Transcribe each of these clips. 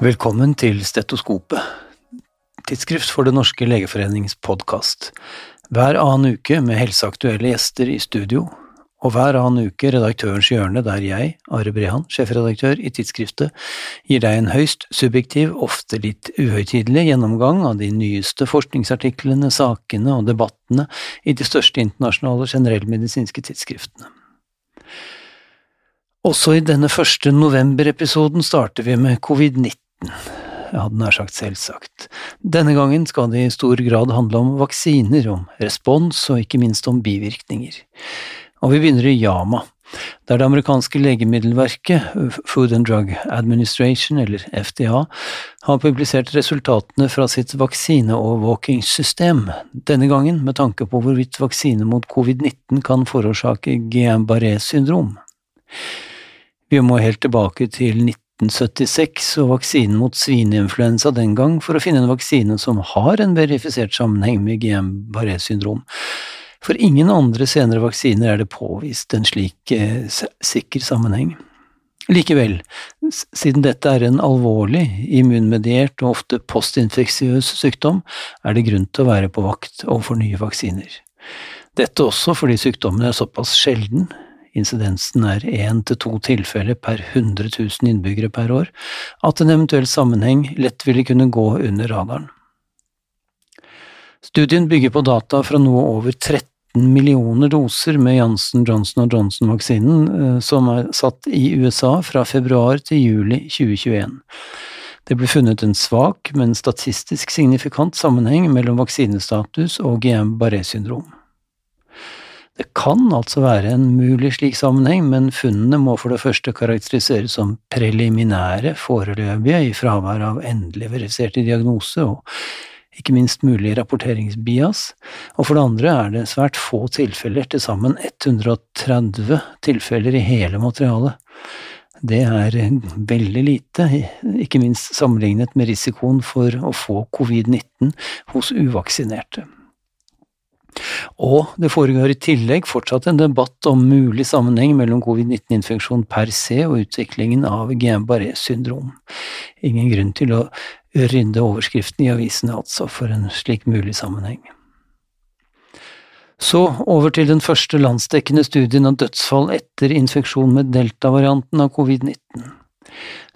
Velkommen til Stetoskopet, tidsskrift for Det norske legeforenings podkast. Hver annen uke med helseaktuelle gjester i studio, og hver annen uke Redaktørens hjørne, der jeg, Are Brehan, sjefredaktør i tidsskriftet, gir deg en høyst subjektiv, ofte litt uhøytidelig gjennomgang av de nyeste forskningsartiklene, sakene og debattene i de største internasjonale generellmedisinske tidsskriftene. Også i denne første november-episoden starter vi med covid-19 ja, hadde nær sagt selvsagt. Denne gangen skal det i stor grad handle om vaksiner, om respons og ikke minst om bivirkninger. Og vi begynner i Yama, der det amerikanske legemiddelverket, Food and Drug Administration, eller FDA, har publisert resultatene fra sitt vaksineovervåkingssystem, denne gangen med tanke på hvorvidt vaksine mot covid-19 kan forårsake Guillain-Barré-syndrom. Vi må helt tilbake til 19 1976 og vaksinen mot svineinfluensa den gang for å finne en vaksine som har en verifisert sammenheng med Guillain-Barré syndrom. For ingen andre senere vaksiner er det påvist en slik eh, sikker sammenheng. Likevel, siden dette er en alvorlig, immunmediert og ofte postinfeksiøs sykdom, er det grunn til å være på vakt overfor nye vaksiner. Dette også fordi sykdommen er såpass sjelden, incidensen er én til to tilfeller per 100 000 innbyggere per år, at en eventuell sammenheng lett ville kunne gå under radaren. Studien bygger på data fra noe over 13 millioner doser med Janssen Johnson Johnson-vaksinen eh, som er satt i USA fra februar til juli 2021. Det ble funnet en svak, men statistisk signifikant sammenheng mellom vaksinestatus og GM-Barré syndrom. Det kan altså være en mulig slik sammenheng, men funnene må for det første karakteriseres som preliminære, foreløpige, i fravær av endelig verifiserte diagnose og ikke minst mulig rapporteringsbias, og for det andre er det svært få tilfeller, til sammen 130 tilfeller i hele materialet. Det er veldig lite, ikke minst sammenlignet med risikoen for å få covid-19 hos uvaksinerte. Og det foregår i tillegg fortsatt en debatt om mulig sammenheng mellom covid-19-infeksjon per se og utviklingen av Guillain-Barré syndrom. Ingen grunn til å rydde overskriften i avisene altså for en slik mulig sammenheng. Så over til den første landsdekkende studien av dødsfall etter infeksjon med delta-varianten av covid-19.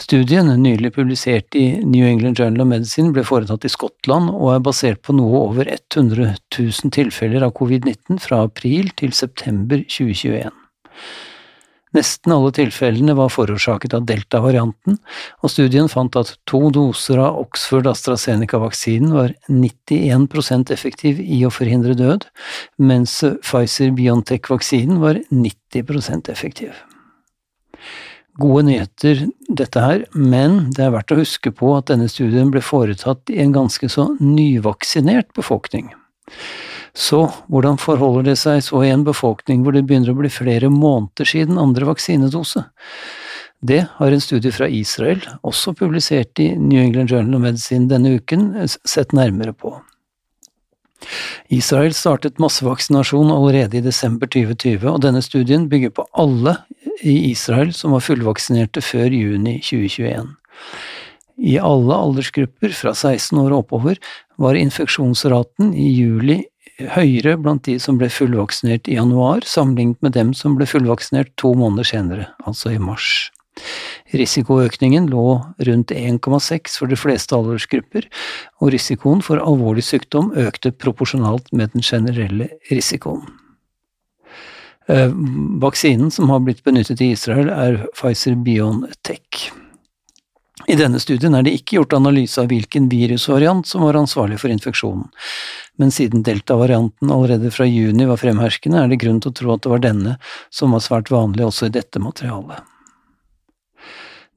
Studien, nylig publisert i New England Journal of Medicine, ble foretatt i Skottland og er basert på noe over 100 000 tilfeller av covid-19 fra april til september 2021. Nesten alle tilfellene var forårsaket av delta-varianten, og studien fant at to doser av Oxford AstraZeneca-vaksinen var 91% effektiv i å forhindre død, mens Pfizer-Biontech-vaksinen var 90% effektiv gode nyheter, dette her, men det er verdt å huske på at denne studien ble foretatt i en ganske så nyvaksinert befolkning. Så hvordan forholder det seg så i en befolkning hvor det begynner å bli flere måneder siden andre vaksinedose? Det har en studie fra Israel, også publisert i New England Journal of Medicine denne uken, sett nærmere på. Israel startet massevaksinasjon allerede i desember 2020, og denne studien bygger på alle i Israel som var fullvaksinerte før juni 2021. I alle aldersgrupper fra 16 år og oppover var infeksjonsraten i juli høyere blant de som ble fullvaksinert i januar, sammenlignet med dem som ble fullvaksinert to måneder senere, altså i mars. Risikoøkningen lå rundt 1,6 for de fleste aldersgrupper, og risikoen for alvorlig sykdom økte proporsjonalt med den generelle risikoen. Eh, vaksinen som har blitt benyttet i Israel, er Pfizer-Biontech. I denne studien er det ikke gjort analyse av hvilken virusvariant som var ansvarlig for infeksjonen, men siden delta-varianten allerede fra juni var fremherskende, er det grunn til å tro at det var denne som var svært vanlig også i dette materialet.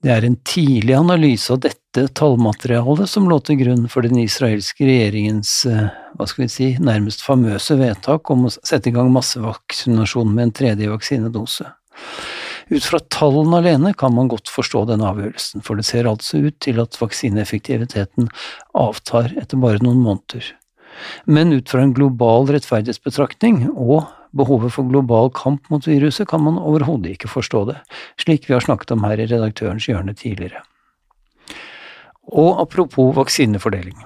Det er en tidlig analyse av dette tallmaterialet som lå til grunn for den israelske regjeringens, eh, hva skal vi si, nærmest famøse vedtak om å sette i gang massevaksinasjon med en tredje vaksinedose. Ut fra tallene alene kan man godt forstå denne avgjørelsen, for det ser altså ut til at vaksineeffektiviteten avtar etter bare noen måneder. Men ut fra en global rettferdighetsbetraktning og behovet for global kamp mot viruset, kan man overhodet ikke forstå det, slik vi har snakket om her i Redaktørens hjørne tidligere. Og apropos vaksinefordeling.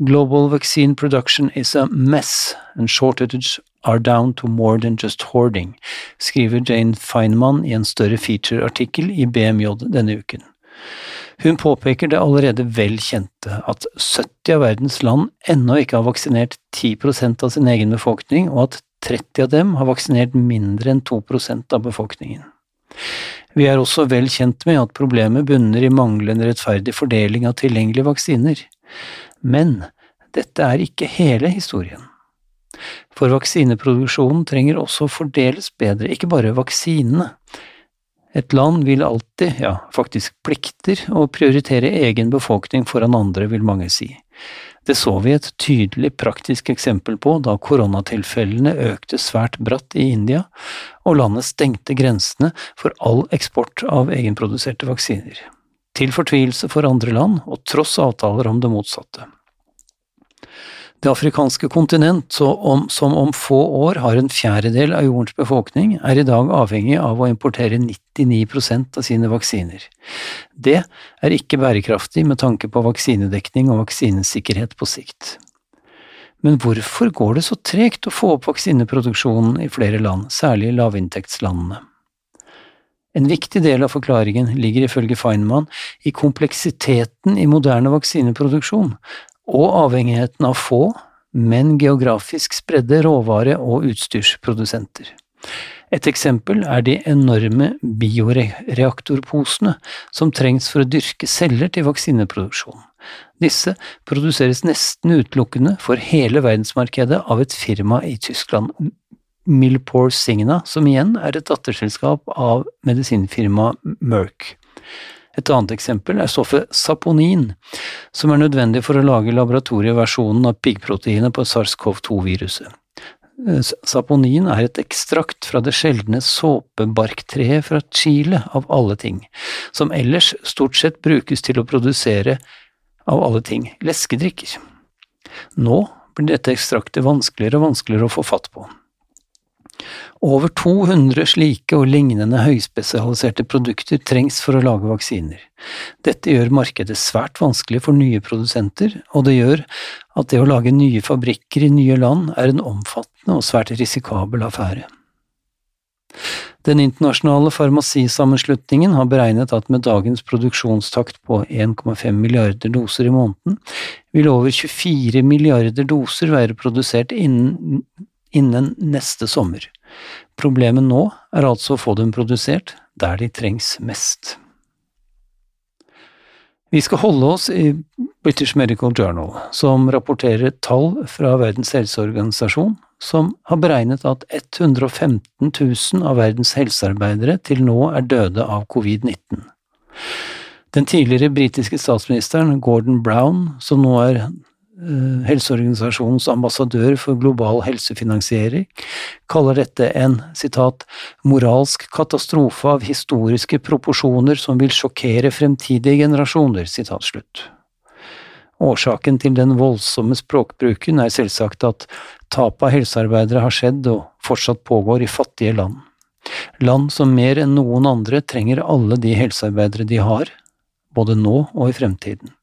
Global vaccine production is a mess, and shortages are down to more than just hoarding, skriver Jane Feynman i en større feature-artikkel i BMJ denne uken. Hun påpeker det allerede vel kjente, at 70 av verdens land ennå ikke har vaksinert 10% av sin egen befolkning, og at 30 av dem har vaksinert mindre enn 2% av befolkningen. Vi er også vel kjent med at problemet bunner i manglende rettferdig fordeling av tilgjengelige vaksiner. Men dette er ikke hele historien. For vaksineproduksjonen trenger også fordeles bedre, ikke bare vaksinene. Et land vil alltid, ja, faktisk plikter, å prioritere egen befolkning foran andre, vil mange si. Det så vi et tydelig praktisk eksempel på da koronatilfellene økte svært bratt i India, og landet stengte grensene for all eksport av egenproduserte vaksiner. Til fortvilelse for andre land, og tross avtaler om det motsatte. Det afrikanske kontinent, om, som om få år har en fjerdedel av jordens befolkning, er i dag avhengig av å importere 99% av sine vaksiner. Det er ikke bærekraftig med tanke på vaksinedekning og vaksinesikkerhet på sikt. Men hvorfor går det så tregt å få opp vaksineproduksjonen i flere land, særlig lavinntektslandene? En viktig del av forklaringen ligger ifølge Feynman i kompleksiteten i moderne vaksineproduksjon, og avhengigheten av få, men geografisk spredde råvare- og utstyrsprodusenter. Et eksempel er de enorme bioreaktorposene som trengs for å dyrke celler til vaksineproduksjon. Disse produseres nesten utelukkende for hele verdensmarkedet av et firma i Tyskland, Milpor Signa, som igjen er et datterselskap av medisinfirmaet Merck. Et annet eksempel er stoffet saponin, som er nødvendig for å lage laboratorieversjonen av piggproteinet på SARS-CoV-2-viruset. Eh, saponin er et ekstrakt fra det sjeldne såpebarktreet fra Chile, av alle ting, som ellers stort sett brukes til å produsere, av alle ting, leskedrikker. Nå blir dette ekstraktet vanskeligere og vanskeligere å få fatt på. Over 200 slike og lignende høyspesialiserte produkter trengs for å lage vaksiner. Dette gjør markedet svært vanskelig for nye produsenter, og det gjør at det å lage nye fabrikker i nye land er en omfattende og svært risikabel affære. Den internasjonale farmasisammenslutningen har beregnet at med dagens produksjonstakt på 1,5 milliarder doser i måneden, vil over 24 milliarder doser være produsert innen, innen neste sommer. Problemet nå er altså å få dem produsert der de trengs mest. Vi skal holde oss i British Medical Journal, som rapporterer tall fra Verdens helseorganisasjon, som har beregnet at 115 000 av verdens helsearbeidere til nå er døde av covid-19. Den tidligere britiske statsministeren Gordon Brown, som nå er helseorganisasjonens ambassadør for global helsefinansiering, kaller dette en citat, moralsk katastrofe av historiske proporsjoner som vil sjokkere fremtidige generasjoner. Citat slutt. Årsaken til den voldsomme språkbruken er selvsagt at tapet av helsearbeidere har skjedd og fortsatt pågår i fattige land. Land som mer enn noen andre trenger alle de helsearbeidere de har, både nå og i fremtiden.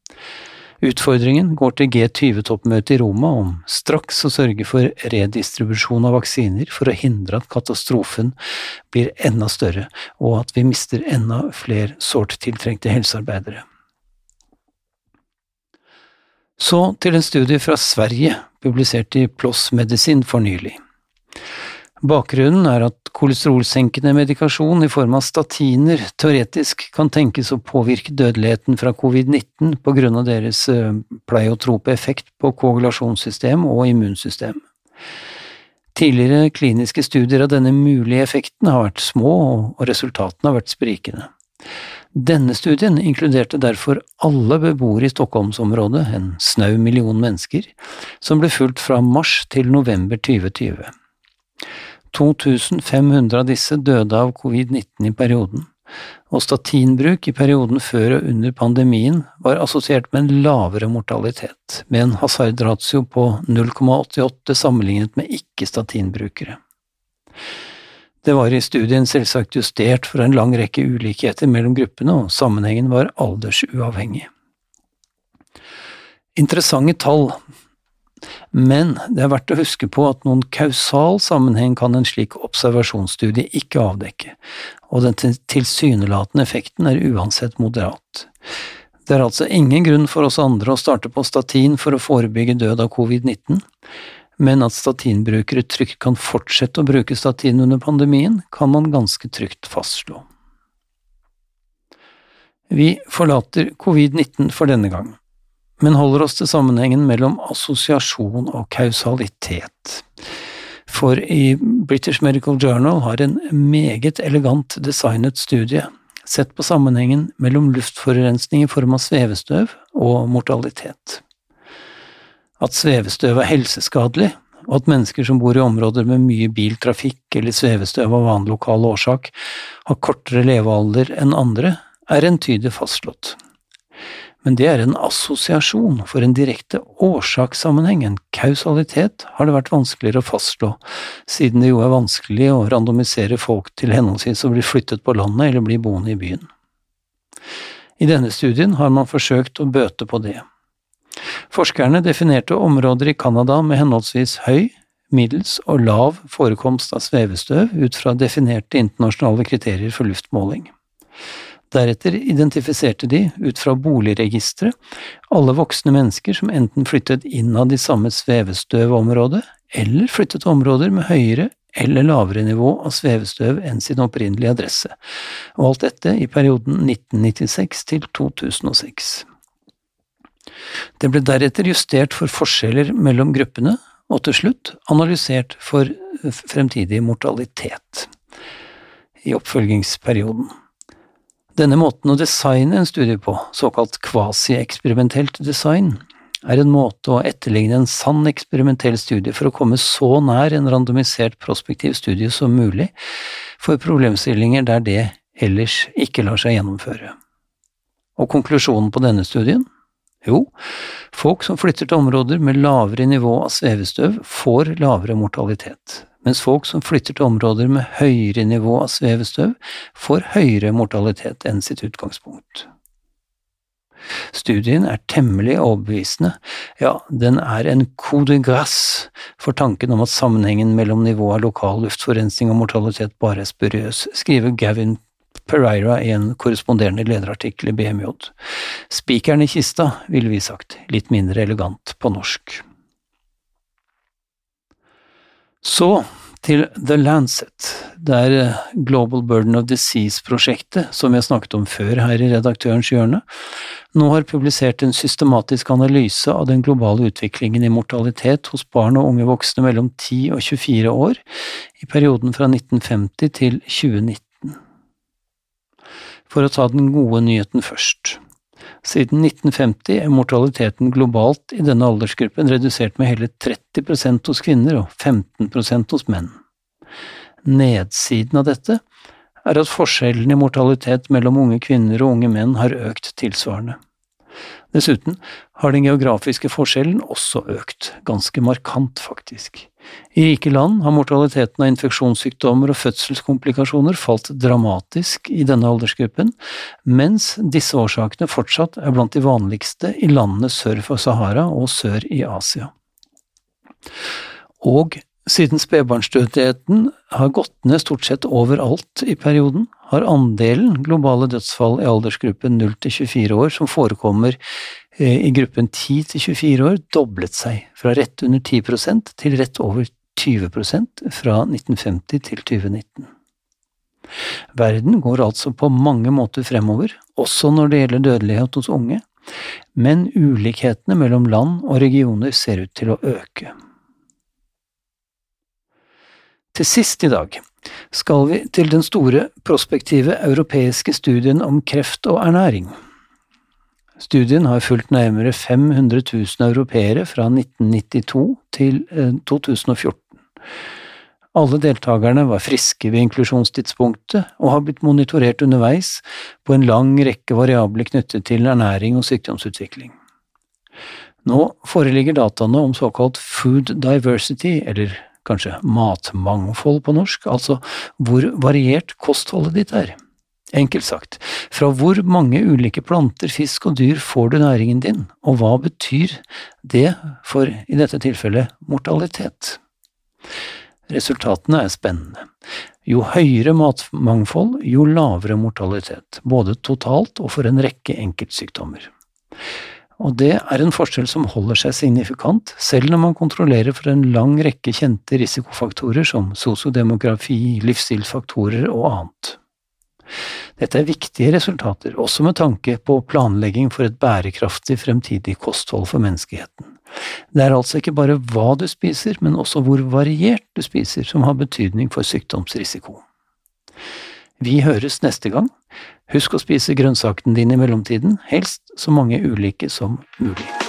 Utfordringen går til G20-toppmøtet i Roma om straks å sørge for redistribusjon av vaksiner for å hindre at katastrofen blir enda større, og at vi mister enda flere sårt tiltrengte helsearbeidere. Så til en studie fra Sverige, publisert i PLOS Medisin for nylig. Bakgrunnen er at kolesterolsenkende medikasjon i form av statiner teoretisk kan tenkes å påvirke dødeligheten fra covid-19 på grunn av deres eh, pleiotrope effekt på koagulasjonssystem og immunsystem. Tidligere kliniske studier av denne mulige effekten har vært små, og resultatene har vært sprikende. Denne studien inkluderte derfor alle beboere i Stockholmsområdet, en snau million mennesker, som ble fulgt fra mars til november 2020. 2500 av disse døde av covid-19 i perioden, og statinbruk i perioden før og under pandemien var assosiert med en lavere mortalitet, med en hasardratio på 0,88 sammenlignet med ikke-statinbrukere. Det var i studien selvsagt justert for en lang rekke ulikheter mellom gruppene, og sammenhengen var aldersuavhengig. interessante tall, men det er verdt å huske på at noen kausal sammenheng kan en slik observasjonsstudie ikke avdekke, og den tilsynelatende effekten er uansett moderat. Det er altså ingen grunn for oss andre å starte på statin for å forebygge død av covid-19, men at statinbrukere trygt kan fortsette å bruke statin under pandemien, kan man ganske trygt fastslå. Vi forlater covid-19 for denne gang, men holder oss til sammenhengen mellom assosiasjon og kausalitet. For i British Medical Journal har en meget elegant designet studie sett på sammenhengen mellom luftforurensning i form av svevestøv og mortalitet. At svevestøv er helseskadelig, og at mennesker som bor i områder med mye biltrafikk eller svevestøv av annen lokal årsak, har kortere levealder enn andre, er entydig fastslått. Men det er en assosiasjon, for en direkte årsakssammenheng, en kausalitet, har det vært vanskeligere å fastslå, siden det jo er vanskelig å randomisere folk til henholdsvis å bli flyttet på landet eller bli boende i byen. I denne studien har man forsøkt å bøte på det. Forskerne definerte områder i Canada med henholdsvis høy, middels og lav forekomst av svevestøv ut fra definerte internasjonale kriterier for luftmåling. Deretter identifiserte de, ut fra boligregisteret, alle voksne mennesker som enten flyttet innad i samme svevestøvområde, eller flyttet til områder med høyere eller lavere nivå av svevestøv enn sin opprinnelige adresse, og alt dette i perioden 1996 til 2006. Det ble deretter justert for forskjeller mellom gruppene, og til slutt analysert for fremtidig mortalitet i oppfølgingsperioden. Denne måten å designe en studie på, såkalt kvasi-eksperimentelt design, er en måte å etterligne en sann eksperimentell studie for å komme så nær en randomisert prospektiv studie som mulig for problemstillinger der det ellers ikke lar seg gjennomføre. Og konklusjonen på denne studien? Jo, folk som flytter til områder med lavere nivå av svevestøv, får lavere mortalitet mens folk som flytter til områder med høyere nivå av svevestøv, får høyere mortalitet enn sitt utgangspunkt. Studien er temmelig overbevisende, ja, den er en coup de grace for tanken om at sammenhengen mellom nivået av lokal luftforurensning og mortalitet bare er spuriøs, skriver Gavin Pereira i en korresponderende lederartikkel i BMJ. Spikeren i kista, ville vi sagt, litt mindre elegant på norsk. Så til The Lancet. Det er eh, Global Burden of Disease-prosjektet, som jeg snakket om før her i Redaktørens hjørne, nå har publisert en systematisk analyse av den globale utviklingen i mortalitet hos barn og unge voksne mellom 10 og 24 år i perioden fra 1950 til 2019. For å ta den gode nyheten først. Siden 1950 er mortaliteten globalt i denne aldersgruppen redusert med hele 30% hos kvinner og 15% hos menn. Nedsiden av dette er at forskjellen i mortalitet mellom unge kvinner og unge menn har økt tilsvarende. Dessuten har den geografiske forskjellen også økt, ganske markant faktisk. I rike land har mortaliteten av infeksjonssykdommer og fødselskomplikasjoner falt dramatisk i denne aldersgruppen, mens disse årsakene fortsatt er blant de vanligste i landene sør for Sahara og sør i Asia. Og siden spedbarnsdødeligheten har gått ned stort sett overalt i perioden, har andelen globale dødsfall i aldersgruppen 0 til 24 år som forekommer eh, i gruppen 10 til 24 år, doblet seg, fra rett under 10% til rett over 20% fra 1950 til 2019. Verden går altså på mange måter fremover, også når det gjelder dødelighet hos unge, men ulikhetene mellom land og regioner ser ut til å øke. Til sist i dag skal vi til den store, prospektive europeiske studien om kreft og ernæring. Studien har fulgt nærmere 500 000 europeere fra 1992 til 2014. Eh, Alle deltakerne var friske ved inklusjonstidspunktet og har blitt monitorert underveis på en lang rekke variabler knyttet til ernæring og sykdomsutvikling. Nå foreligger dataene om såkalt food diversity, eller kanskje matmangfold på norsk, altså hvor variert kostholdet ditt er. Enkelt sagt, fra hvor mange ulike planter, fisk og dyr får du næringen din, og hva betyr det for, i dette tilfellet, mortalitet? Resultatene er spennende. Jo høyere matmangfold, jo lavere mortalitet, både totalt og for en rekke enkeltsykdommer. Og det er en forskjell som holder seg signifikant, selv når man kontrollerer for en lang rekke kjente risikofaktorer som sosiodemografi, livsstilsfaktorer og annet. Dette er viktige resultater, også med tanke på planlegging for et bærekraftig fremtidig kosthold for menneskeheten. Det er altså ikke bare hva du spiser, men også hvor variert du spiser som har betydning for sykdomsrisiko. Vi høres neste gang. Husk å spise grønnsakene dine i mellomtiden, helst så mange ulike som mulig.